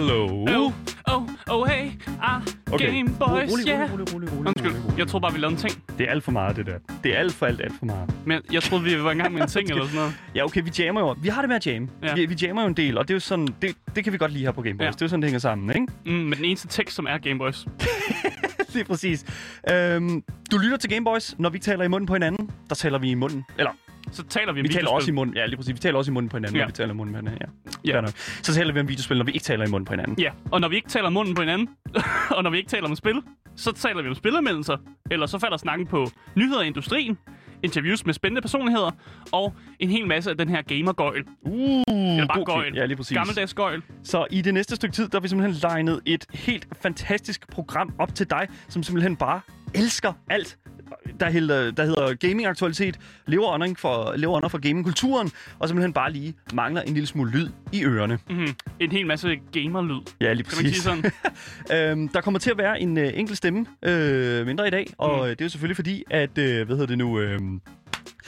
Hello. Oh, oh, oh, hey, ah, okay. Game Boys, rolig, yeah. rolig, rolig, rolig, rolig, Undskyld, rolig, rolig. jeg troede bare, vi lavede en ting. Det er alt for meget, det der. Det er alt for alt, alt for meget. Men jeg troede, vi var i gang med en ting eller sådan noget. Ja, okay, vi jammer jo. Vi har det med at jamme. Ja. Vi, vi jammer jo en del, og det er jo sådan, det, det kan vi godt lide her på Gameboys. Ja. Det er jo sådan, det hænger sammen, ikke? Mm, men den eneste tekst, som er Game Boys. Lige præcis. Øhm, du lytter til Gameboys. Når vi taler i munden på hinanden, der taler vi i munden. Eller, Så taler vi om vi taler også i munden. Ja, lige præcis. Vi taler også i munden på hinanden, Ja. når vi taler i munden på hinanden. Ja. Ja. Nok. Så taler vi om videospil, når vi ikke taler i munden på hinanden. Ja, og når vi ikke taler om munden på hinanden, og når vi ikke taler om spil, så taler vi om spillemeldelser, eller så falder snakken på nyheder i industrien, interviews med spændende personligheder, og en hel masse af den her gamergøjl. Uh, Eller bare gøjl. Ja, lige præcis. Gammeldags gøjl. Så i det næste stykke tid, der har vi simpelthen legnet et helt fantastisk program op til dig, som simpelthen bare elsker alt, der hedder, der hedder gaming-aktualitet, lever under for, lever under for gamingkulturen, og simpelthen bare lige mangler en lille smule lyd i ørerne. Mm-hmm. En hel masse gamerlyd. Ja, lige Kan man sige præcis. sådan? øhm, der kommer til at være en øh, enkelt stemme øh, mindre i dag, og mm. det er jo selvfølgelig fordi, at, øh, hvad hedder det nu, øh,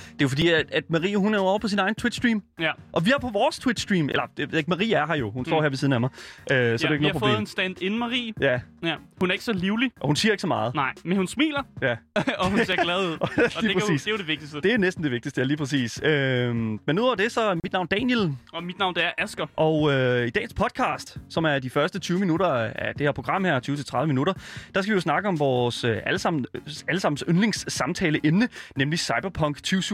det er jo fordi, at, at Marie, hun er jo over på sin egen Twitch-stream, Ja. og vi er på vores Twitch-stream, eller det, ikke, Marie er her jo, hun står Mm. her ved siden af mig, øh, så det er ja, ikke vi har noget fået problem. en stand-in Marie. Ja, Ja. Hun er ikke så livlig, og hun siger ikke så meget. nej, men hun smiler, Ja. og hun ser glad ud. og det, kan præcis. det er jo det vigtigste. Det er næsten det vigtigste, ja, lige præcis. Øhm, men udover det, så er mit navn Daniel, Og mit navn det er Asker. og øh, i dagens podcast, som er de første 20 minutter af det her program her, 20-30 minutter, der skal vi jo snakke om vores øh, allesammen, allesammens yndlingssamtaleemne, nemlig Cyberpunk 2077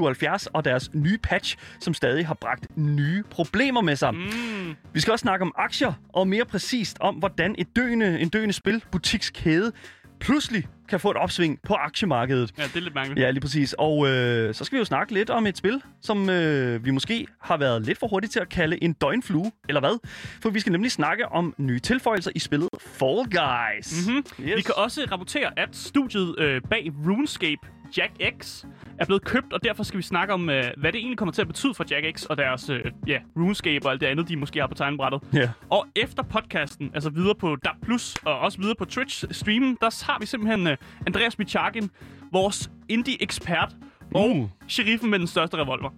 og deres nye patch, som stadig har bragt nye problemer med sig. Mm. Vi skal også snakke om aktier, og mere præcist om, hvordan et døende, en døende spilbutikskæde pludselig kan få et opsving på aktiemarkedet. Ja, det er lidt mærkeligt. Ja, lige præcis. Og øh, så skal vi jo snakke lidt om et spil, som øh, vi måske har været lidt for hurtigt til at kalde en døgnflue, eller hvad? For vi skal nemlig snakke om nye tilføjelser i spillet Fall Guys. Mhm. Yes. Vi kan også rapportere, at studiet øh, bag RuneScape, Jack X, er blevet købt, og derfor skal vi snakke om, øh, hvad det egentlig kommer til at betyde for Jack X og deres øh, ja, RuneScape og alt det andet, de måske har på tegnebrættet. Ja. Og efter podcasten, altså videre på DAB+, og også videre på Twitch-streamen, der har vi simpelthen øh, Andreas Michakin, vores indie-ekspert, og Uh. sheriffen med den største revolver.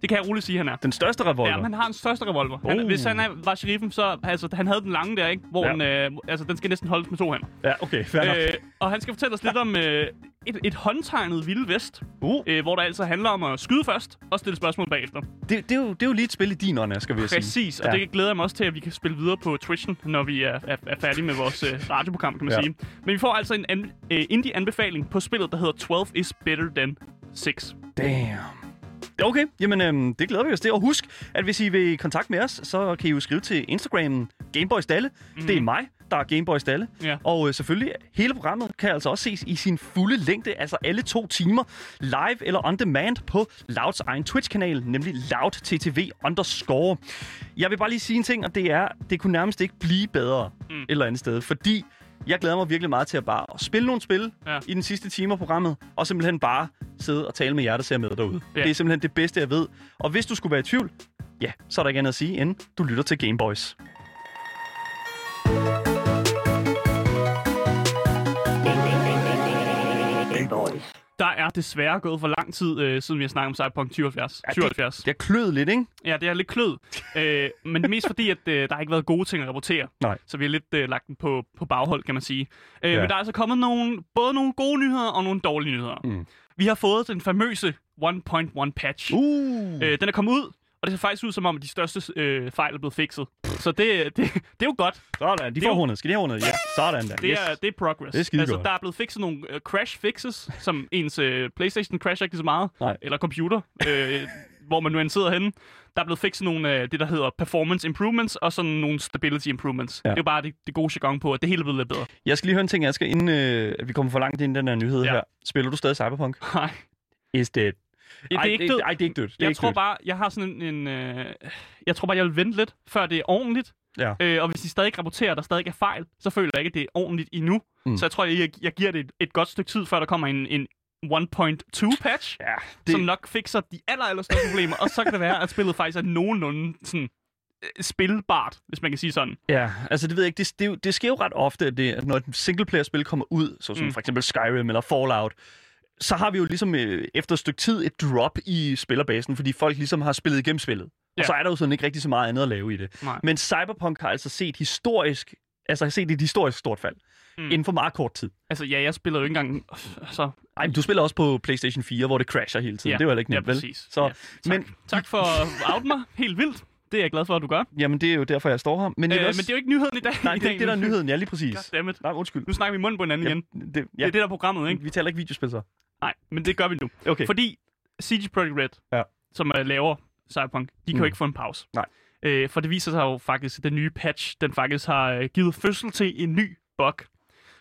Det kan jeg roligt sige, han er. Den største revolver. Ja, han har en største revolver. Han, Oh. Hvis han er, var sheriffen, så altså, han havde den lange der, ikke? Hvor Ja. den, øh, altså, den skal næsten holdes med to hænder. Ja, okay, fair nok. Øh, og han skal fortælle os lidt om øh, et, et håndtegnet Vilde Vest, Uh, øh, hvor der altså handler om at skyde først og stille spørgsmål bagefter. det, det, er jo, det er jo lige et spil i din ånd, skal vi sige. Præcis, og Ja. det glæder jeg mig også til, at vi kan spille videre på Twitchen, når vi er, er, er færdige med vores øh, radioprogram, kan man Ja. sige. Men vi får altså en an, øh, indie-anbefaling på spillet, der hedder 12 is better than 6. Damn. Okay, jamen øhm, det glæder vi os til. Og husk, at hvis I vil i kontakt med os, så kan I jo skrive til Instagramen Gameboy Stalle. Mm. Det er mig, der er Gameboy Stalle. Ja. Og øh, selvfølgelig, hele programmet kan altså også ses i sin fulde længde, altså alle to timer, live eller on demand på Louds egen Twitch-kanal, nemlig loudttv underscore. Jeg vil bare lige sige en ting, og det er, det kunne nærmest ikke blive bedre mm. et eller andet sted, fordi jeg glæder mig virkelig meget til at bare at spille nogle spil Ja. i den sidste time af programmet, og simpelthen bare sidde og tale med jer, der ser med derude. Ja. Det er simpelthen det bedste, jeg ved. Og hvis du skulle være i tvivl, ja, så er der ikke andet at sige, end du lytter til Gameboys. Der er desværre gået for lang tid, øh, siden vi har snakket om Cyberpunk 2077. Ja, det- 77. Det er kløet lidt, ikke? Ja, det er lidt klød. øh, men mest fordi, at øh, der har ikke været gode ting at rapportere. Nej. Så vi har lidt øh, lagt den på, på baghold, kan man sige. Øh, Ja. Men der er altså kommet nogle, både nogle gode nyheder og nogle dårlige nyheder. Mm. Vi har fået den famøse 1.1 patch. Uh. Øh, den er kommet ud, og det ser faktisk ud som om, at de største øh, fejl er blevet fikset. Så det, det, det er jo godt. Sådan, de får hornet. Skal de have hornet? Ja, sådan der. Det, er, det er progress. Det er skide altså, godt. der er blevet fikset nogle øh, crash fixes, som ens øh, Playstation crasher ikke så meget. Nej. Eller computer, øh, hvor man nu end sidder henne. Der er blevet fikset nogle af det, der hedder performance improvements, og sådan nogle stability improvements. Ja. Det er jo bare det, det gode jargon på, at det hele er blevet lidt bedre. Jeg skal lige høre en ting, Asger, inden øh, vi kommer for langt ind i den her nyhed Ja. her. Spiller du stadig Cyberpunk? Nej, Is dead. Det er ikke det, død. Ej, det er ikke dødt. Jeg ikke tror dødt. bare, jeg har sådan en... en øh, jeg tror bare, jeg vil vente lidt, før det er ordentligt. Ja. Øh, og hvis de stadig rapporterer, at der stadig er fejl, så føler jeg ikke, at det er ordentligt endnu. Mm. Så jeg tror, jeg, jeg giver det et, et godt stykke tid, før der kommer en, en 1.2 patch, Ja, det... som nok fikser de aller, aller største problemer. og så kan det være, at spillet faktisk er nogenlunde sådan, øh, spilbart, hvis man kan sige sådan. Ja, altså det ved jeg ikke. Det, det, det sker jo ret ofte, at, det, at når et singleplayer-spil kommer ud, så som mm. for eksempel Skyrim eller Fallout, så har vi jo ligesom øh, efter et stykke tid et drop i spillerbasen, fordi folk ligesom har spillet igennem spillet. Ja. Ja. Og så er der jo sådan ikke rigtig så meget andet at lave i det. Nej. Men Cyberpunk har altså set historisk, altså har set et historisk stort fald mm. Inden for meget kort tid. Altså, ja, jeg spiller jo ikke engang... Så, Ej, men du spiller også på PlayStation 4, hvor det crasher hele tiden. ja, det er jo heller ikke ja, nemt, vel? præcis. Så, ja. Tak. men- tak for at out mig. Helt vildt. Det er jeg glad for, at du gør. Jamen, det er jo derfor, jeg står her. Men, Øh, vil men også... det er jo ikke nyheden i dag. Nej, det er ikke det, der er nyheden. Ja, lige præcis. Goddammit. Nej, undskyld. Nu snakker vi munden på hinanden igen. Ja, det, Det ja. er det, der er programmet, ikke? Vi taler ikke videospil så. Nej, men det gør vi nu. Okay. Fordi CG Projekt Red, Ja. som uh, laver Cyberpunk, de kan Mm. jo ikke få en pause. Nej. Øh, for det viser sig jo faktisk, at den nye patch, den faktisk har uh, givet fødsel til en ny bug,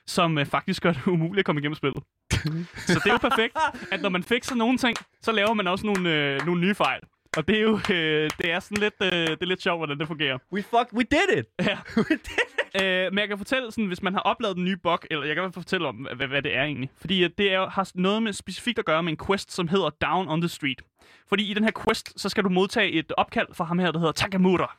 som uh, faktisk gør det umuligt at komme igennem spillet. så det er jo perfekt, at når man fikser nogle ting, så laver man også nogle, øh, nogle nye fejl. Og det er jo øh, det er sådan lidt, øh, det er lidt sjovt, hvordan det fungerer. We fuck, we did it! Ja. we did it! Øh, men jeg kan fortælle, sådan, hvis man har oplevet den nye bug, eller jeg kan i hvert fald fortælle om, hvad, hvad det er egentlig. Fordi at det er, har noget med specifikt at gøre med en quest, som hedder Down on the Street. Fordi i den her quest, så skal du modtage et opkald fra ham her, der hedder Takamura.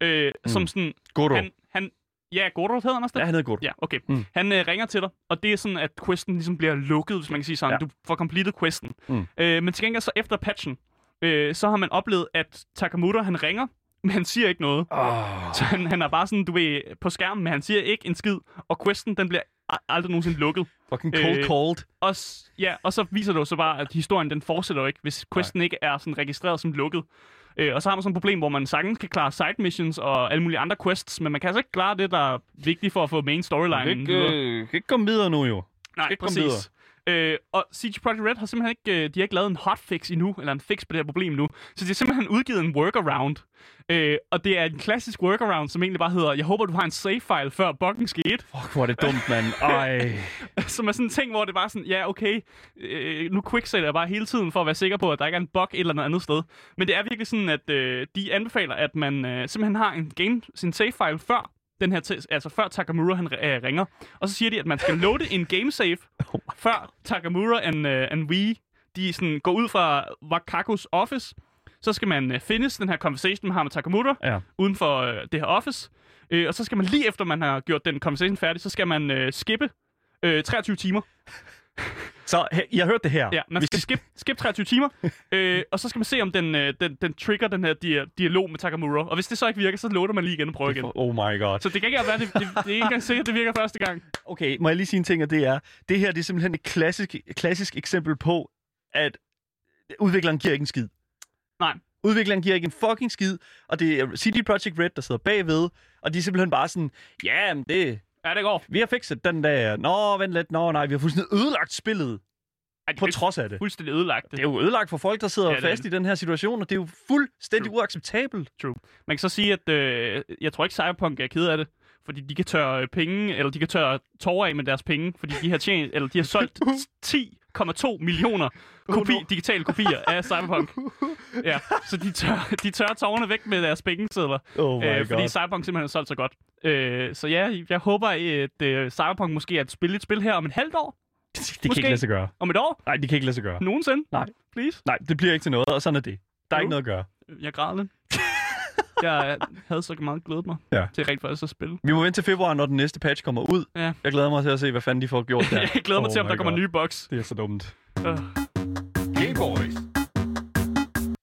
Øh, mm. Som sådan... Goro. Han, han, ja, Goro hedder han også det? Ja, han hedder Goro. Ja, okay. Mm. Han øh, ringer til dig, og det er sådan, at questen ligesom bliver lukket, hvis man kan sige sådan. Ja. Du får completed questen. Mm. Øh, men til gengæld så efter patchen, øh, så har man oplevet, at Takamura, han ringer, men han siger ikke noget. Oh. Så han, han er bare sådan, du ved, på skærmen, men han siger ikke en skid. Og questen, den bliver aldrig nogensinde lukket. Fucking cold Øh, cold. Og, ja, og så viser det jo så bare, at historien, den fortsætter jo ikke, hvis questen ikke er sådan registreret som lukket. Øh, og så har man sådan et problem, hvor man sagtens kan klare side missions og alle mulige andre quests, men man kan altså ikke klare det, der er vigtigt for at få main storyline. Du kan ikke, øh, kan ikke komme videre nu, jo. Nej, ikke komme præcis. Øh, og CG Projekt Red har simpelthen ikke, øh, de har ikke lavet en hotfix endnu, eller en fix på det her problem endnu. Så de har simpelthen udgivet en workaround. Øh, og det er en klassisk workaround, som egentlig bare hedder, jeg håber, du har en save file, før buggen skete. Fuck, hvor er det dumt, mand. Ej. som er sådan en ting, hvor det bare sådan, ja, okay, øh, nu quicksætter jeg bare hele tiden for at være sikker på, at der ikke er en bug et eller andet sted. Men det er virkelig sådan, at øh, de anbefaler, at man øh, simpelthen har en game, sin save file før den her altså før Takamura han øh, ringer. Og så siger de, at man skal loade en game save, før Takamura and, øh, and we, de sådan går ud fra Wakakos office. Så skal man øh, finish den her conversation, man har med Takamura, Ja. uden for øh, det her office. Øh, og så skal man lige efter, man har gjort den conversation færdig, så skal man øh, skippe øh, 23 timer. Så he- I har hørt det her. Ja, man skal skip, skip 23 timer, øh, og så skal man se, om den, øh, den, den trigger den her dia- dialog med Takamura. Og hvis det så ikke virker, så loader man lige igen og prøver igen. Oh my god. Så det kan ikke være, det, det, det er ikke engang sikkert, det virker første gang. Okay, må jeg lige sige en ting, og det er, det her det er simpelthen et klassisk, klassisk eksempel på, at udvikleren giver ikke en skid. Nej. Udvikleren giver ikke en fucking skid, og det er CD Projekt Red, der sidder bagved, og de er simpelthen bare sådan, ja, men det, Ja, det går. vi har fikset den der, nå, vent lidt, nå, nej, vi har fuldstændig ødelagt spillet, Ej, det på trods af det. fuldstændig ødelagt. Det er jo ødelagt for folk, der sidder Ja, det fast det. i den her situation, og det er jo fuldstændig uacceptabelt. Man kan så sige, at øh, jeg tror ikke, Cyberpunk er ked af det. Fordi de kan tørre penge, eller de kan tørre tårer af med deres penge, fordi de har tjent, eller de har solgt 10,2 millioner kopi, no. digitale kopier af Cyberpunk. Ja, så de tør, de tørrer tårerne væk med deres pengesedler. Oh øh, god. fordi Cyberpunk simpelthen har solgt så godt. Øh, så ja, jeg håber, at øh, Cyberpunk måske er et spil, et spil her om et halvt år. det, det kan måske. ikke lade sig gøre. Om et år? Nej, det kan ikke lade sig gøre. Nogensinde? Nej. Please? Nej, det bliver ikke til noget, og sådan er det. Der er Jo. ikke noget at gøre. Jeg græder lidt. jeg havde så meget glædet mig Ja. til rent faktisk at spille. Vi må vente til februar, når den næste patch kommer ud. Ja. Jeg glæder mig til at se, hvad fanden de får gjort der. jeg glæder mig Oh til, om der kommer God. nye bugs. Det er så dumt. Uh. Game Boys.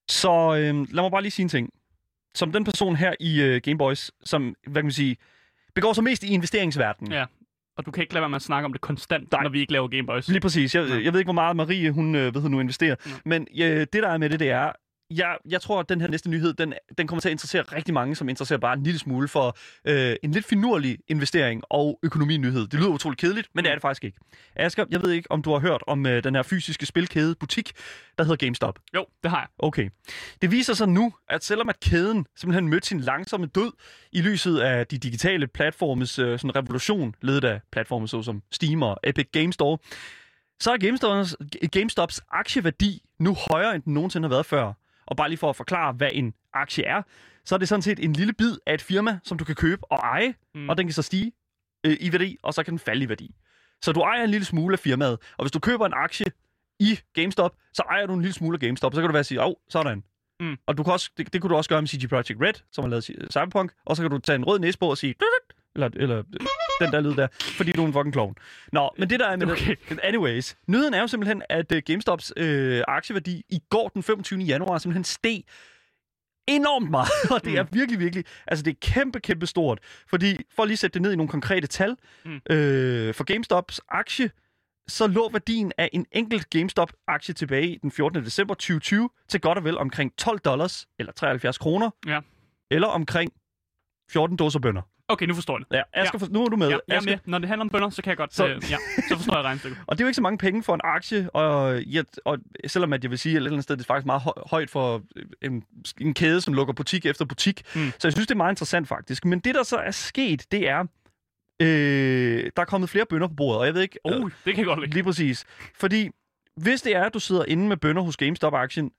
Så øh, lad mig bare lige sige en ting. Som den person her i øh, Gameboys, som, hvad kan man sige, begår sig mest i investeringsverdenen. Ja. Og du kan ikke lade være med at snakke om det konstant, Nej. når vi ikke laver Gameboys. Lige præcis. Jeg, Ja. jeg ved ikke, hvor meget Marie, hun øh, ved, hun nu investerer. Ja. Men øh, det, der er med det, det er, jeg, jeg tror, at den her næste nyhed, den, den kommer til at interessere rigtig mange, som interesserer bare en lille smule for øh, en lidt finurlig investering og økonominyhed. Det lyder utroligt kedeligt, men det er det faktisk ikke. Asger, jeg ved ikke, om du har hørt om øh, den her fysiske spilkæde butik, der hedder GameStop. Jo, det har jeg. Okay. Det viser sig nu, at selvom at kæden simpelthen mødte sin langsomme død i lyset af de digitale platformes øh, sådan revolution, ledet af platforme såsom Steam og Epic Game Store, så er GameStops, GameStops aktieværdi nu højere, end den nogensinde har været før. Og bare lige for at forklare, hvad en aktie er, så er det sådan set en lille bid af et firma, som du kan købe og eje, Mm. og den kan så stige øh, i værdi, og så kan den falde i værdi. Så du ejer en lille smule af firmaet, og hvis du køber en aktie i GameStop, så ejer du en lille smule af GameStop, så kan du være sige, åh, oh, sådan. Mm. Og du kan også, det, det kunne du også gøre med CG Projekt Red, som har lavet Cyberpunk, og så kan du tage en rød næse på og sige, eller, eller den der lyd der, fordi du er en fucking klovn. Nå, men det der er med Okay. det, anyways, nyheden er jo simpelthen, at uh, GameStops øh, aktieværdi i går den 25. januar simpelthen steg enormt meget, og det er Mm. virkelig, virkelig, altså det er kæmpe, kæmpe stort. Fordi, for at lige sætte det ned i nogle konkrete tal, Mm. øh, for GameStops aktie, så lå værdien af en enkelt GameStop-aktie tilbage den 14. december 2020 til godt og vel omkring 12 dollars, eller 73 kroner, Ja. eller omkring 14 dåser bønner. Okay, nu forstår jeg det. Ja, Asger, ja. nu er du med. Ja, jeg er med. Når det handler om bønder, så kan jeg godt... Så- Så, øh, ja, så forstår jeg regnstykket. Og det er jo ikke så mange penge for en aktie, og, ja, og selvom at jeg vil sige, at et eller andet sted, det er faktisk meget hø- højt for en, en kæde, som lukker butik efter butik. Mm. Så jeg synes, det er meget interessant faktisk. Men det, der så er sket, det er, øh, der er kommet flere bønder på bordet, og jeg ved ikke... Oh, det kan jeg godt lide. Lige præcis. Fordi hvis det er, at du sidder inde med bønder hos GameStop-aktien,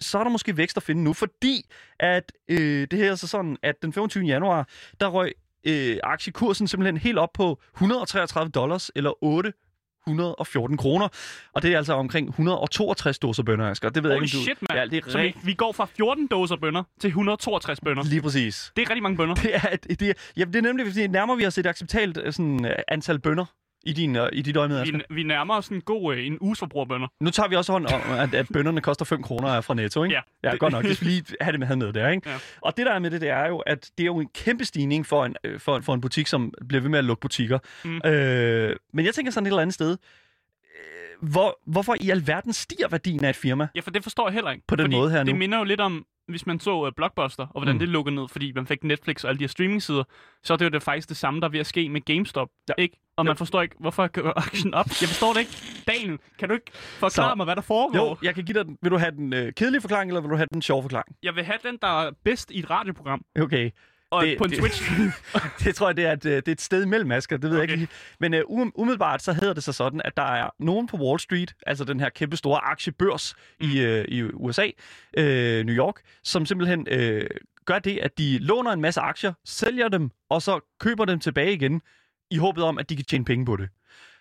så er der måske vækst at finde nu, fordi at øh, det her er så sådan, at den 25. januar, der røg øh, aktiekursen simpelthen helt op på 133 dollars, eller 814 kroner. Og det er altså omkring 162 dåser bønder, Asger. Det ved Holy jeg ikke, shit, mand. Ja, det er så vi, rigtig... vi går fra 14 dåser bønder til 162 bønder. Lige præcis. Det er rigtig mange bønder. Det er, det er, jamen, det er nemlig, fordi nærmere vi har set acceptabelt øh, sådan, øh, antal bønder i, din, øh, i dit øje med. Vi, vi nærmer os en god øh, en uges forbrug af bønder. Nu tager vi også hånd om, at, at bønderne koster 5 kroner fra Netto, ikke? Ja. ja godt nok. Det skal lige have det med, have med der, ikke? Ja. Og det der er med det, det er jo, at det er jo en kæmpe stigning for en, øh, for, for en butik, som bliver ved med at lukke butikker. Mm. Øh, men jeg tænker sådan et eller andet sted, øh, hvor, hvorfor i alverden stiger værdien af et firma? Ja, for det forstår jeg heller ikke. På den fordi måde her Det nu. minder jo lidt om, hvis man så uh, Blockbuster, og hvordan Mm. det lukkede ned, fordi man fik Netflix og alle de her streaming-sider, så er det jo det faktisk det samme, der er ved at ske med GameStop, Ja. ikke? Og Jo. man forstår ikke, hvorfor går aktien op? Jeg forstår det ikke. Daniel, kan du ikke forklare Så- mig, hvad der foregår? Jo, jeg kan give dig den. Vil du have den øh, kedelige forklaring, eller vil du have den sjove forklaring? Jeg vil have den, der er bedst i et radioprogram, Okay. Og Det- på en det- Twitch. det tror jeg, det er et, øh, det er et sted imellem, Asger. Det ved okay. jeg ikke. Men uh, umiddelbart så hedder det sig sådan, at der er nogen på Wall Street, altså den her kæmpe store aktiebørs i, uh, i USA, uh, New York, som simpelthen uh, gør det, at de låner en masse aktier, sælger dem, og så køber dem tilbage igen, i håbet om, at de kan tjene penge på det.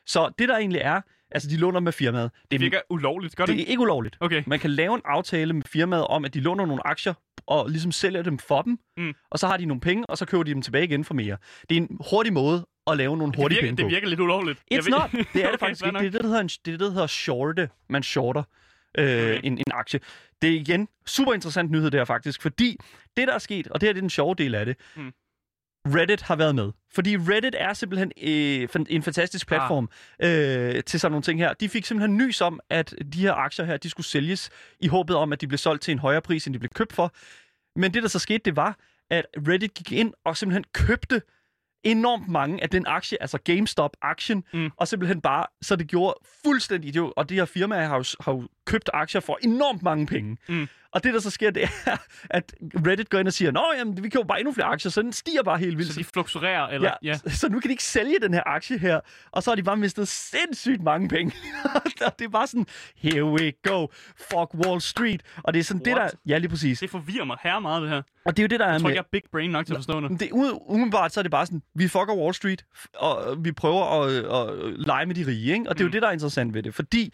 Så det der egentlig er, altså de låner med firmaet, det Det er, virker ulovligt, gør det? det er ikke ulovligt. Okay. Man kan lave en aftale med firmaet om, at de låner nogle aktier, og ligesom sælger dem for dem, Mm. og så har de nogle penge, og så køber de dem tilbage igen for mere. Det er en hurtig måde at lave nogle Det hurtige virker, penge det på. virker lidt ulovligt. It's ved- not. Det er det Okay, faktisk ikke. Det er det, der hedder, en, det er det, der hedder shorte. Man shorter øh, Okay. en, en aktie. Det er igen super interessant nyhed der faktisk, fordi det, der er sket, og det her det er den sjove del af det, Mm. Reddit har været med. Fordi Reddit er simpelthen øh, en fantastisk platform øh, til sådan nogle ting her. De fik simpelthen nys om, at de her aktier her, de skulle sælges i håbet om, at de blev solgt til en højere pris, end de blev købt for. Men det, der så skete, det var, at Reddit gik ind og simpelthen købte enormt mange af den aktie, altså GameStop-aktien, Mm. og simpelthen bare, så det gjorde fuldstændig, jo- og de her firmaer har jo, har jo købt aktier for enormt mange penge. Mm. Og det, der så sker, det er, at Reddit går ind og siger, nå, jamen, vi køber bare endnu flere aktier, så den stiger bare helt vildt. Så de fluktuerer, eller... Ja, ja. Så nu kan de ikke sælge den her aktie her, og så har de bare mistet sindssygt mange penge. og det er bare sådan, here we go, fuck Wall Street. Og det er sådan det, What? der... Ja, lige præcis. Det forvirrer mig her meget, det her. Og det er jo det, der er Jeg tror ikke, jeg er big brain nok til at forstå det. Det, umiddelbart så er det bare sådan, vi fucker Wall Street, og vi prøver at, at lege med de rige, ikke? Og det er jo Mm. det, der er interessant ved det, fordi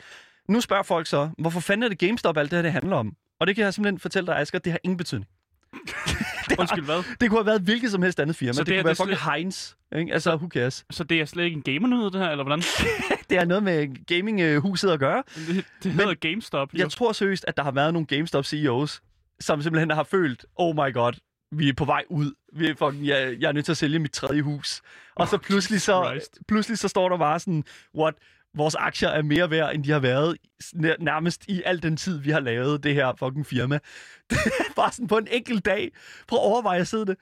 nu spørger folk så, hvorfor fanden er det GameStop, alt det her, det handler om? Og det kan jeg simpelthen fortælle dig, Asger, det har ingen betydning. Undskyld, hvad? Det kunne have været hvilket som helst andet firma. Så det, det det er- kunne være det er fucking Heinz. Ikke? Altså, who cares? Så det er slet ikke en gamer-nyhed, det her, eller hvordan? Det har noget med gaminghuset at gøre. Det, det hedder GameStop. jo. Jeg tror seriøst, at der har været nogle GameStop CEOs, som simpelthen har følt, oh my god, vi er på vej ud. Vi er fucking, jeg, jeg er nødt til at sælge mit tredje hus. Og så pludselig så, Christ. pludselig så står der bare sådan, what, vores aktier er mere værd, end de har været nær- nærmest i al den tid, vi har lavet det her fucking firma. Det er bare sådan på en enkelt dag. Prøv at overveje at sidde det.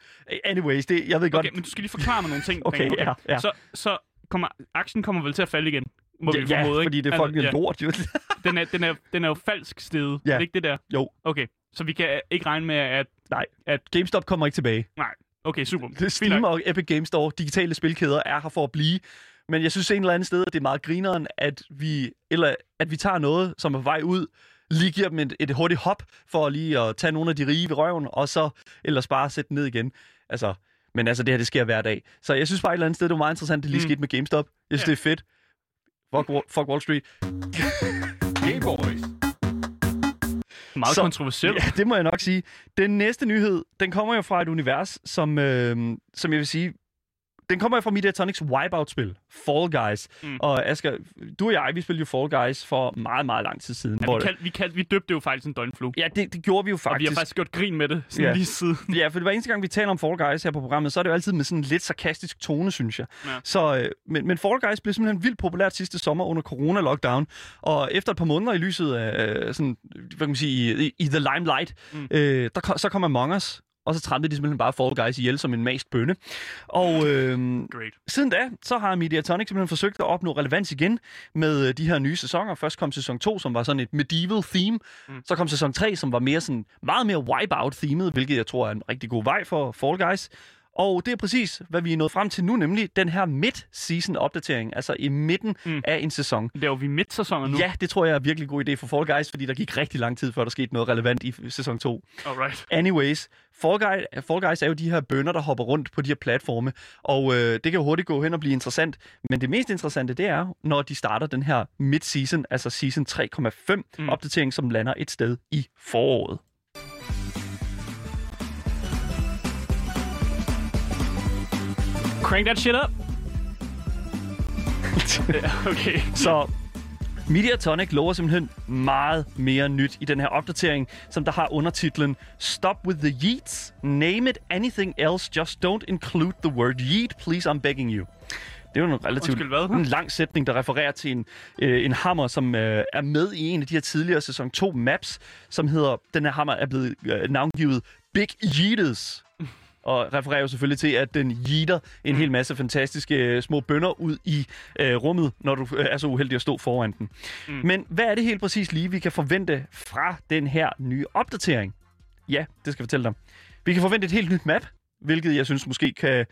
Anyways, det, jeg ved godt... Okay, men du skal lige forklare mig nogle ting. Okay, Daniel, ja, ja. Så, så kommer, aktien kommer vel til at falde igen, må vi ja, formode, ikke? fordi det er Altså, fucking ja. lort. Jo. Den er, den, er, den er jo falsk stedet. Ja. Er det ikke det der? jo, Okay, så vi kan ikke regne med, at... nej. At- GameStop kommer ikke tilbage. Nej, okay, super. Steam og Epic Games Store, digitale spilkæder, er her for at blive. Men jeg synes en eller anden sted, at det er meget grineren, at vi, eller, at vi tager noget, som er på vej ud, lige giver dem et, et hurtigt hop, for lige at tage nogle af de rige ved røven, og så ellers bare sætte den ned igen. Altså, men altså, det her, det sker hver dag. Så jeg synes bare et eller andet sted, det var meget interessant, det lige Mm. skete med GameStop. Jeg synes, Ja. det er fedt. Fuck, Wall- fuck Wall Street. Gay Boys. Meget Så- kontroversielt. Ja, det må jeg nok sige. Den næste nyhed, den kommer jo fra et univers, som, øh, som jeg vil sige, den kommer fra Mediatonics Wipeout-spil, Fall Guys. Mm. Og Asger, du og jeg, vi spillede jo Fall Guys for meget, meget lang tid siden. Ja, vi, kaldte, vi, kaldte, vi døbte jo faktisk en døgnflue. ja det, det gjorde vi jo Og faktisk. vi har faktisk gjort grin med det sådan Ja. lige siden. Ja, for det var eneste gang, vi taler om Fall Guys her på programmet, så er det jo altid med sådan en lidt sarkastisk tone, synes jeg. Ja. Så, øh, men, men Fall Guys blev simpelthen vildt populært sidste sommer under corona-lockdown. Og efter et par måneder i lyset af, øh, sådan, hvad kan man sige, i, i the limelight, mm. Øh, der, så kom Among Us, og så trampede de simpelthen bare Fall Guys ihjel som en mast bønne. Og øh, Great. siden da, så har Mediatonic simpelthen forsøgt at opnå relevans igen med øh, de her nye sæsoner. Først kom sæson 2, som var sådan et medieval theme. Mm. Så kom sæson 3, som var mere sådan, meget mere wipeout-themet, hvilket jeg tror er en rigtig god vej for Fall Guys. Og det er præcis, hvad vi er nået frem til nu, nemlig den her mid-season opdatering, altså i midten mm. Af en sæson. Er jo vi midt-sæsoner nu. Ja, det tror jeg er virkelig god idé for Fall Guys, fordi der gik rigtig lang tid, før der skete noget relevant i sæson 2. Alright. Anyways, Fall, Guy, Fall Guys er jo de her bønder, der hopper rundt på de her platforme, og øh, det kan jo hurtigt gå hen og blive interessant. Men det mest interessante, det er, når de starter den her mid-season, altså season 3,5 mm. opdatering, som lander et sted i foråret. Crank that shit up. Okay. Så Mediatonic lover simpelthen meget mere nyt i den her opdatering, som der har undertitlen Stop with the yeets, name it anything else, just don't include the word yeet, please I'm begging you. Det er jo en relativt Undskyld, hvad? en lang sætning, der refererer til en, øh, en hammer, som øh, er med i en af de her tidligere sæson 2 maps, som hedder, den her hammer er blevet øh, navngivet Big Yeeters. Og refererer jo selvfølgelig til, at den yeeter en hel masse fantastiske øh, små bønder ud i øh, rummet, når du øh, er så uheldig at stå foran den. Mm. Men hvad er det helt præcis lige, vi kan forvente fra den her nye opdatering? Ja, det skal jeg fortælle dig. Vi kan forvente et helt nyt map, hvilket jeg synes måske kan...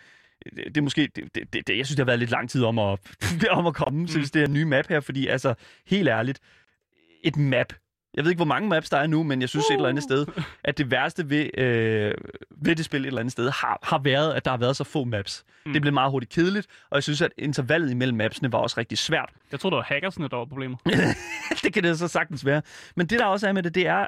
Det er måske, det, det, det, jeg synes, det har været lidt lang tid om at, om at komme, mm. synes det er en ny map her, fordi altså, helt ærligt, et map. Jeg ved ikke, hvor mange maps der er nu, men jeg synes uh. et eller andet sted, at det værste ved, øh, ved det spil et eller andet sted, har, har været, at der har været så få maps. Mm. Det blev meget hurtigt kedeligt, og jeg synes, at intervallet imellem mapsene var også rigtig svært. Jeg tror, det var hackersne, der var problemer. det kan det så sagtens være. Men det, der også er med det, det er,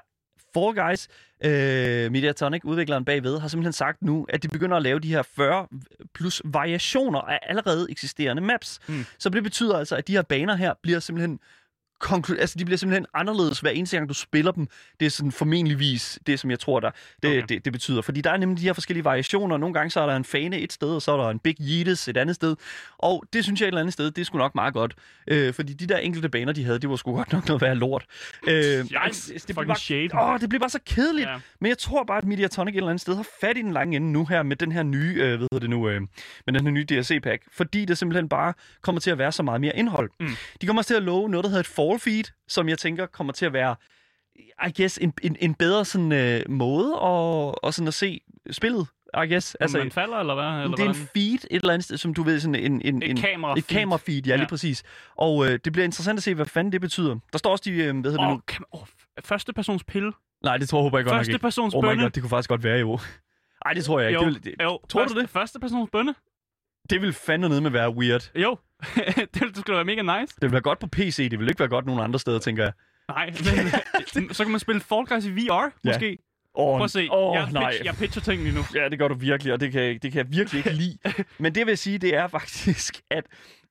Fall Guys, øh, Mediatonic, udvikleren bagved, har simpelthen sagt nu, at de begynder at lave de her 40 plus variationer af allerede eksisterende maps. Mm. Så det betyder altså, at de her baner her bliver simpelthen konklu- altså, de bliver simpelthen anderledes hver eneste gang, du spiller dem. Det er sådan formentligvis det, som jeg tror, der, det, okay. Det, det betyder. Fordi der er nemlig de her forskellige variationer. Nogle gange så er der en fane et sted, og så er der en Big Yeetus et andet sted. Og det synes jeg et eller andet sted, det er sgu nok meget godt. Øh, fordi de der enkelte baner, de havde, det var sgu godt nok noget værd lort. Øh, Yikes, det, fucking bare, shade. Åh, det bliver bare så kedeligt. Ja. Men jeg tror bare, at Mediatonic et eller andet sted har fat i den lange ende nu her med den her nye, øh, hedder det nu, øh, med den her nye DLC-pack. Fordi det simpelthen bare kommer til at være så meget mere indhold. Mm. De kommer også til at love noget, der hedder et fall feed, som jeg tænker kommer til at være, I guess, en, en, en bedre sådan, øh, måde at, og sådan at se spillet, I guess. Altså, man falder, eller hvad? Eller det er en feed et eller andet sted, som du ved, sådan en... en Et en, kamerafeed. Et kamerafeed, ja, ja, lige præcis. Og øh, det bliver interessant at se, hvad fanden det betyder. Der står også de, øh, hvad hedder det Åh, nu? kan, oh, første persons pille. Nej, det tror jeg håber jeg godt nok Første ikke. persons Oh bønne. god, det kunne faktisk godt være jo. Nej, det tror jeg ikke. Jo, Det, det, jo. tror du første, det? Første persons bønne? Det vil fandme nede med være weird. Jo. det, det skulle være mega nice. Det vil være godt på PC, det vil ikke være godt nogen andre steder, tænker jeg. Nej, men så kan man spille Fall Guys i VR, måske. Åh, Prøv at se. Åh, jeg, nej. pitch, jeg pitcher ting lige nu. Ja, det gør du virkelig, og det kan, jeg- det kan jeg virkelig ikke lide. Men det vil sige, det er faktisk, at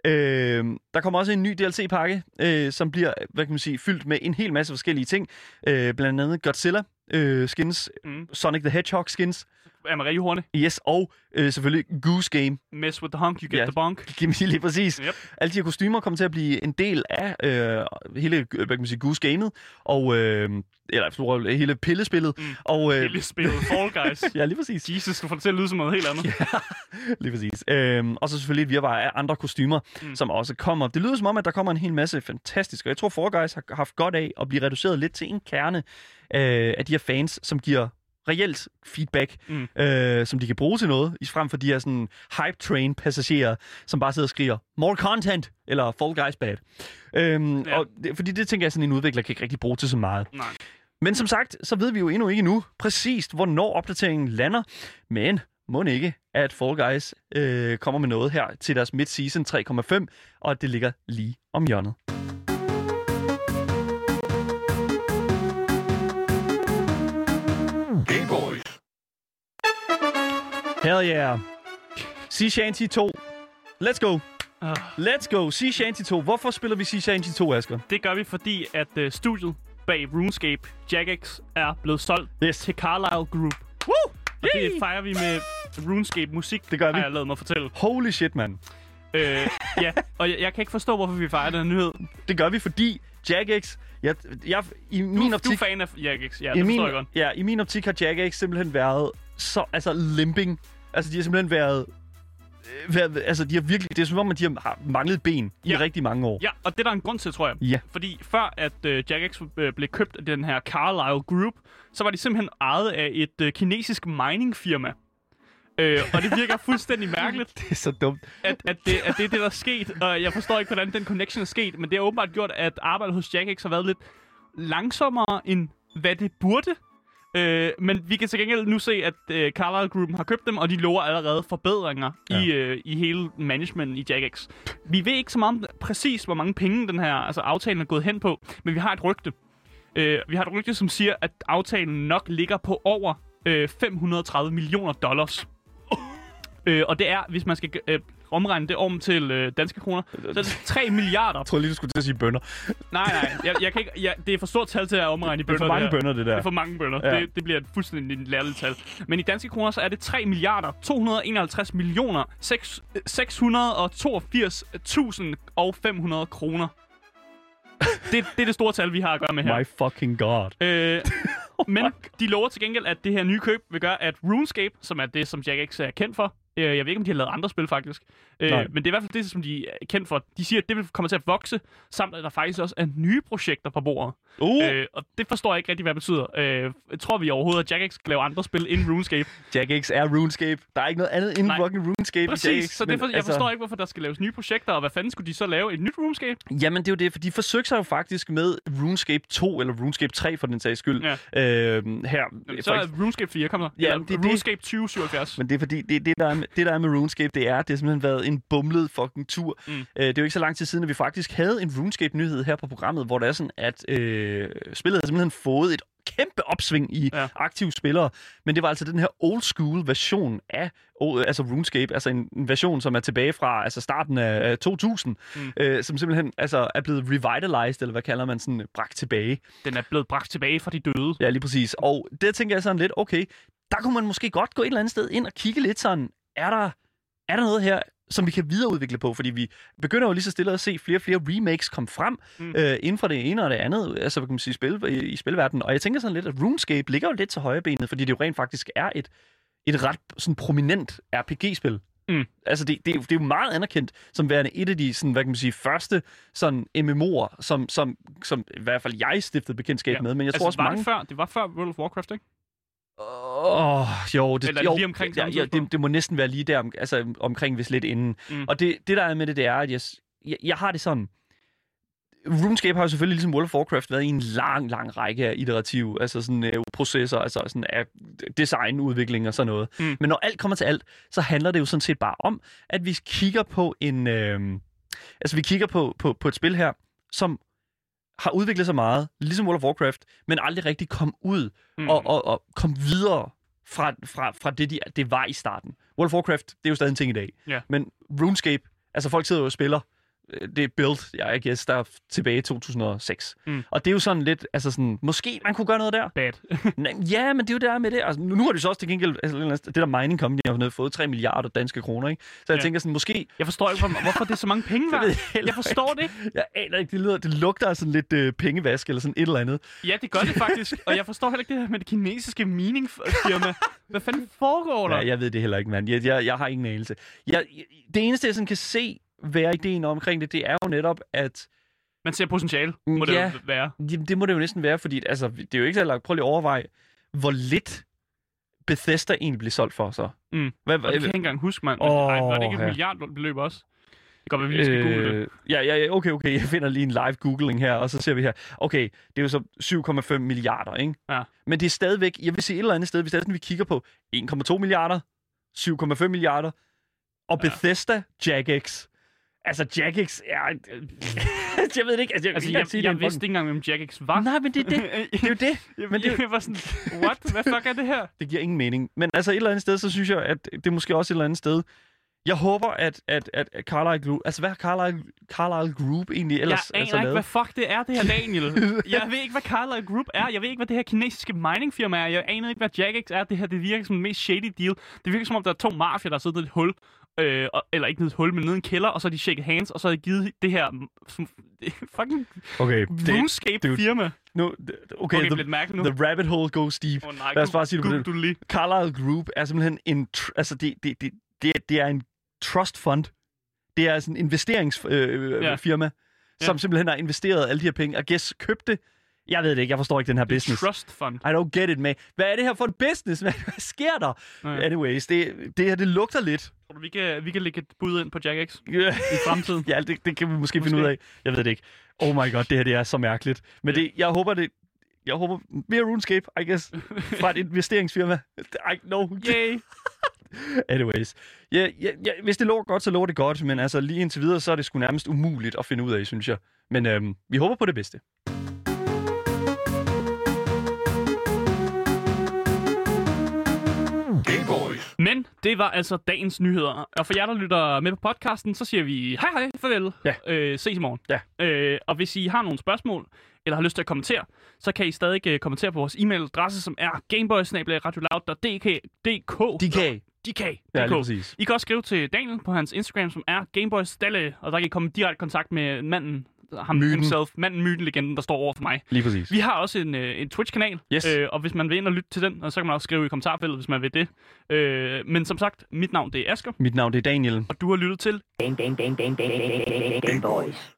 øh, der kommer også en ny DLC-pakke, øh, som bliver, hvad kan man sige, fyldt med en hel masse forskellige ting. Øh, blandt andet Godzilla øh, skins, Mm. Sonic the Hedgehog skins, Amarie Horne. yes, og øh, selvfølgelig Goose Game. Mess with the hunk, you get Ja. the bonk. Lige præcis. Yep. Alle de her kostymer kommer til at blive en del af øh, hele øh, hvad kan man sige, Goose Gamet, og øh, eller hele pillespillet. Mm. Og, øh, Lille spillet Fall Guys. ja, lige præcis. Jesus, du får det til at lyde som noget helt andet. Lige præcis. Øhm, og så selvfølgelig et virvar af andre kostymer, mm. som også kommer. Det lyder som om, at der kommer en hel masse fantastiske. Og jeg tror, Fall Guys har haft godt af at blive reduceret lidt til en kerne øh, af de her fans, som giver reelt feedback, mm. øh, som de kan bruge til noget, i frem for de her sådan hype train passagerer, som bare sidder og skriger, more content, eller Fall Guys bad. Øhm, Ja. og det, fordi det tænker jeg, sådan en udvikler kan ikke rigtig bruge til så meget. Nej. Men som sagt, så ved vi jo endnu ikke nu præcist, hvornår opdateringen lander. Men må ikke, at Fall Guys øh, kommer med noget her til deres mid-season 3,5, og at det ligger lige om hjørnet. Hell yeah. Sea Shanty 2 Let's go. Ah. Let's go. Sea Shanty 2. Hvorfor spiller vi Sea Shanty 2, Asger? Det gør vi, fordi at uh, studiet bag RuneScape, Jagex, er blevet solgt Yes. til Carlisle Group. Woo! Og det fejrer vi med RuneScape-musik, Det gør vi. har jeg lavet mig fortælle. Holy shit, mand. Øh, ja, og jeg, jeg kan ikke forstå, hvorfor vi fejrer den nyhed. Det gør vi, fordi Jagex... Jeg, jeg, I Du, min du optik... er fan af Jagex, ja, I det min, jeg godt. ja, I min optik har Jagex simpelthen været så... Altså, limping. Altså, de har simpelthen været... øh, været altså, de har virkelig... Det er som om, at de har manglet ben i Ja. rigtig mange år. Ja, og det er der en grund til, tror jeg. Ja. Fordi før at øh, Jagex øh, blev købt af den her Carlisle Group, så var de simpelthen ejet af et øh, kinesisk miningfirma. Øh, og det virker fuldstændig mærkeligt, Det er så dumt. at, at, det, at det er det, der er sket. Og jeg forstår ikke, hvordan den connection er sket, men det har åbenbart gjort, at arbejdet hos Jagex har været lidt langsommere, end hvad det burde. Øh, men vi kan til gengæld nu se, at øh, Carlisle Group har købt dem, og de lover allerede forbedringer Ja. ja. i, øh, i hele managementen i Jagex. Vi ved ikke så meget om præcis, hvor mange penge den her altså aftalen er gået hen på, men vi har et rygte. Øh, vi har et rygte, som siger, at aftalen nok ligger på over øh, 530 millioner dollars. Øh, og det er, hvis man skal øh, omregne det om til øh, danske kroner, så er det 3 milliarder. Jeg tror lige, du skulle til at sige bønder. Nej, nej, jeg, jeg kan ikke, jeg, det er for stort tal til at omregne i Det er bønder. for mange det bønder, det Det der. er for mange bønder. Ja. Det, det bliver et fuldstændig lærligt tal. Men i danske kroner, så er det 3 milliarder 251 millioner 6, 682.000 og 500 kroner. Det, det er det store tal, vi har at gøre med her. My fucking god. Øh, men de lover til gengæld, at det her nye køb vil gøre, at RuneScape, som er det, som Jagex er kendt for, øh, jeg ved ikke, om de har lavet andre spil faktisk, øh, Nej. men det er i hvert fald det, som de er kendt for. De siger, at det vil komme til at vokse, samt at der faktisk også er nye projekter på bordet. Uh, Øh, og det forstår jeg ikke rigtig, hvad det betyder. Øh, tror vi overhovedet, at Jagex kan lave andre spil end RuneScape? Jagex er RuneScape. Der er ikke noget andet end Nej. fucking RuneScape i Præcis, Jagex. så det for, jeg forstår ikke, hvorfor der skal laves nye projekter, og hvad fanden skulle de så lave? Et nyt RuneScape? Jamen, det er jo det, for de forsøgte sig jo faktisk med RuneScape 2, eller RuneScape 3 for den sags skyld. Ja. Øh, her. Så er RuneScape 4, kom så. Ja, det. RuneScape 2077. Men det er fordi, det, det, der er med, det der er med RuneScape, det er, det har simpelthen været en bumlet fucking tur. Mm. Øh, det er jo ikke så lang tid siden, at vi faktisk havde en RuneScape-nyhed her på programmet, hvor det er sådan, at øh, spillet har simpelthen fået et kæmpe opsving i ja. Aktive spillere. Men det var altså den her old school version af altså RuneScape, altså en, en version, som er tilbage fra altså starten af, af 2000, mm. Mm. øh, som simpelthen altså, er blevet revitalized, eller hvad kalder man sådan, bragt tilbage. Den er blevet bragt tilbage fra de døde. Ja, lige præcis. Og det tænker jeg sådan lidt, okay, der kunne man måske godt gå et eller andet sted ind og kigge lidt sådan, er der, er der noget her, som vi kan videreudvikle på? Fordi vi begynder jo lige så stille at se flere og flere remakes komme frem mm. Øh, inden for det ene og det andet, altså hvad kan man sige, spil, i, i spilverdenen. Og jeg tænker sådan lidt, at RuneScape ligger jo lidt til højrebenet, fordi det jo rent faktisk er et, et ret sådan prominent RPG-spil. Mm. Altså, det, det, er jo- det er jo meget anerkendt som værende et af de, sådan, hvad kan man sige, første sådan MMO'er, som, som, som i hvert fald jeg stiftede bekendtskab Ja. med, men jeg altså, tror også var mange... det før? Det var før World of Warcraft, ikke? Åh, oh, jo, det, Eller er det jo, lige omkring ja, samme ja, tidspunkt? det, det må næsten være lige der, om, altså omkring hvis lidt inden. Mm. Og det, det der er med det, det er, at jeg, jeg, jeg har det sådan... RuneScape har jo selvfølgelig ligesom World of Warcraft været i en lang, lang række af iterative altså sådan, øh, processer, altså sådan af design, udvikling og sådan noget. Mm. Men når alt kommer til alt, så handler det jo sådan set bare om, at vi kigger på en... Øh, altså vi kigger på, på, på et spil her, som har udviklet sig meget, ligesom World of Warcraft, men aldrig rigtig kom ud Mm. og, og, og kom videre fra, fra, fra det, de, det var i starten. World of Warcraft, det er jo stadig en ting i dag. Ja. Men RuneScape, altså folk sidder jo og spiller, det er build, jeg I guess, der er tilbage i 2006. Mm. Og det er jo sådan lidt, altså sådan, måske man kunne gøre noget der. Bad. Ja, men det er jo det der med det. Altså, nu nu har de så også til gengæld, altså, det der mining company har fået 3 milliarder danske kroner, ikke? Så jeg Ja. tænker sådan, måske, Jeg forstår ikke, hvor- hvorfor det er så mange penge Det ved jeg Jeg forstår det ikke. jeg aner ikke, det, lyder, det lugter af sådan lidt øh, pengevask eller sådan et eller andet. Ja, det gør det faktisk. Og jeg forstår heller ikke det her med det kinesiske mining-firma. Hvad fanden foregår der? Ja, jeg ved det heller ikke, mand. Jeg, jeg, jeg har ingen anelse. Jeg, jeg, det eneste, jeg sådan kan se være ideen omkring det, det er jo netop, at Man ser potentiale, må det Ja. jo være. jamen, det må det jo næsten være, fordi altså, det er jo ikke så langt. Prøv lige at overveje, hvor lidt Bethesda egentlig blev solgt for så. Mm. Hvad, Og det kan jeg ikke engang huske, mand. Oh, Ej, var det ikke et ja. milliardbeløb også? Det kan godt være, vi skal google det. øh, ja, ja, ja, okay, okay. Jeg finder lige en live googling her, og så ser vi her. Okay, det er jo så 7,5 milliarder, ikke? Ja. Men det er stadigvæk, jeg vil sige et eller andet sted, hvis det er sådan, vi kigger på 1,2 milliarder, 7,5 milliarder, og Ja. Bethesda Jagex. Altså, Jagex er... jeg ved det ikke. Altså, jeg, Altså, jeg, sige, jeg, en vidste ikke engang, hvem Jagex var. Nej, men det er det. Det er jo det. Men Men det-. Jeg var sådan, what? Hvad fuck er det her? Det giver ingen mening. Men altså et eller andet sted, så synes jeg, at det er måske også et eller andet sted Jeg håber, at, at, at Carlyle Group... Altså, hvad har Carlyle, Carlyle Group egentlig Jeg ellers aner altså, ikke, lavet? hvad fuck det er, det her, Daniel. jeg ved ikke, hvad Carlyle Group er. Jeg ved ikke, hvad det her kinesiske miningfirma er. Jeg aner ikke, hvad Jagex er. Det her, det virker som den mest shady deal. Det virker som om, der er to mafier, der sidder i et hul. Øh, eller ikke nede i et hul, men nede i en kælder, og så har de shaket hands, og så har de givet det her fucking Okay, RuneScape firma. nu, okay, Okay, the, lidt mærkeligt nu. the rabbit hole goes deep. Oh, nej, Lad os bare sige det på den. Carlyle Group er simpelthen en... Altså, det, det, det, det, det er en trust fund. Det er sådan en investeringsfirma, øh, ja. firma, som Ja. simpelthen har investeret alle de her penge. Og guess købte... Jeg ved det ikke, jeg forstår ikke den her Det er business. Trust Fund. I don't get it, man. Hvad er det her for en business? Hvad, hvad sker der? Ja. Anyways, det, det her, det lugter lidt. Tror du, vi kan, vi kan lægge et bud ind på Jagex Yeah. i fremtiden? ja, det, det kan vi måske, måske finde ud af. Jeg ved det ikke. Oh my god, det her det er så mærkeligt. Men Ja. det, jeg håber det... Jeg håber mere RuneScape, I guess, fra et investeringsfirma. I know. Yay! Anyways. Ja, ja, ja, hvis det lover godt, så lover det godt. Men altså, lige indtil videre, så er det sgu nærmest umuligt at finde ud af, synes jeg. Men øhm, vi håber på det bedste. Det var altså dagens nyheder. Og for jer, der lytter med på podcasten, så siger vi hej hej, farvel. Ja. Øh, ses i morgen. Ja. Øh, og hvis I har nogle spørgsmål, eller har lyst til at kommentere, så kan I stadig øh, kommentere på vores e-mailadresse, som er gameboys.radioloud.dk. DK. DK. Ja, lige præcis. I kan også skrive til Daniel på hans Instagram, som er gameboysdalle, og der kan I komme i direkte kontakt med manden, ham Myten. himself, manden, myten, legenden, der står over for mig. Lige præcis. Vi har også en, øh, en Twitch-kanal, Yes. øh, og hvis man vil ind og lytte til den, og så kan man også skrive i kommentarfeltet, hvis man vil det. Øh, men som sagt, mit navn det er Asger, Mit navn det er Daniel. og du har lyttet til Game, game, game, game, game, game, game, game boys.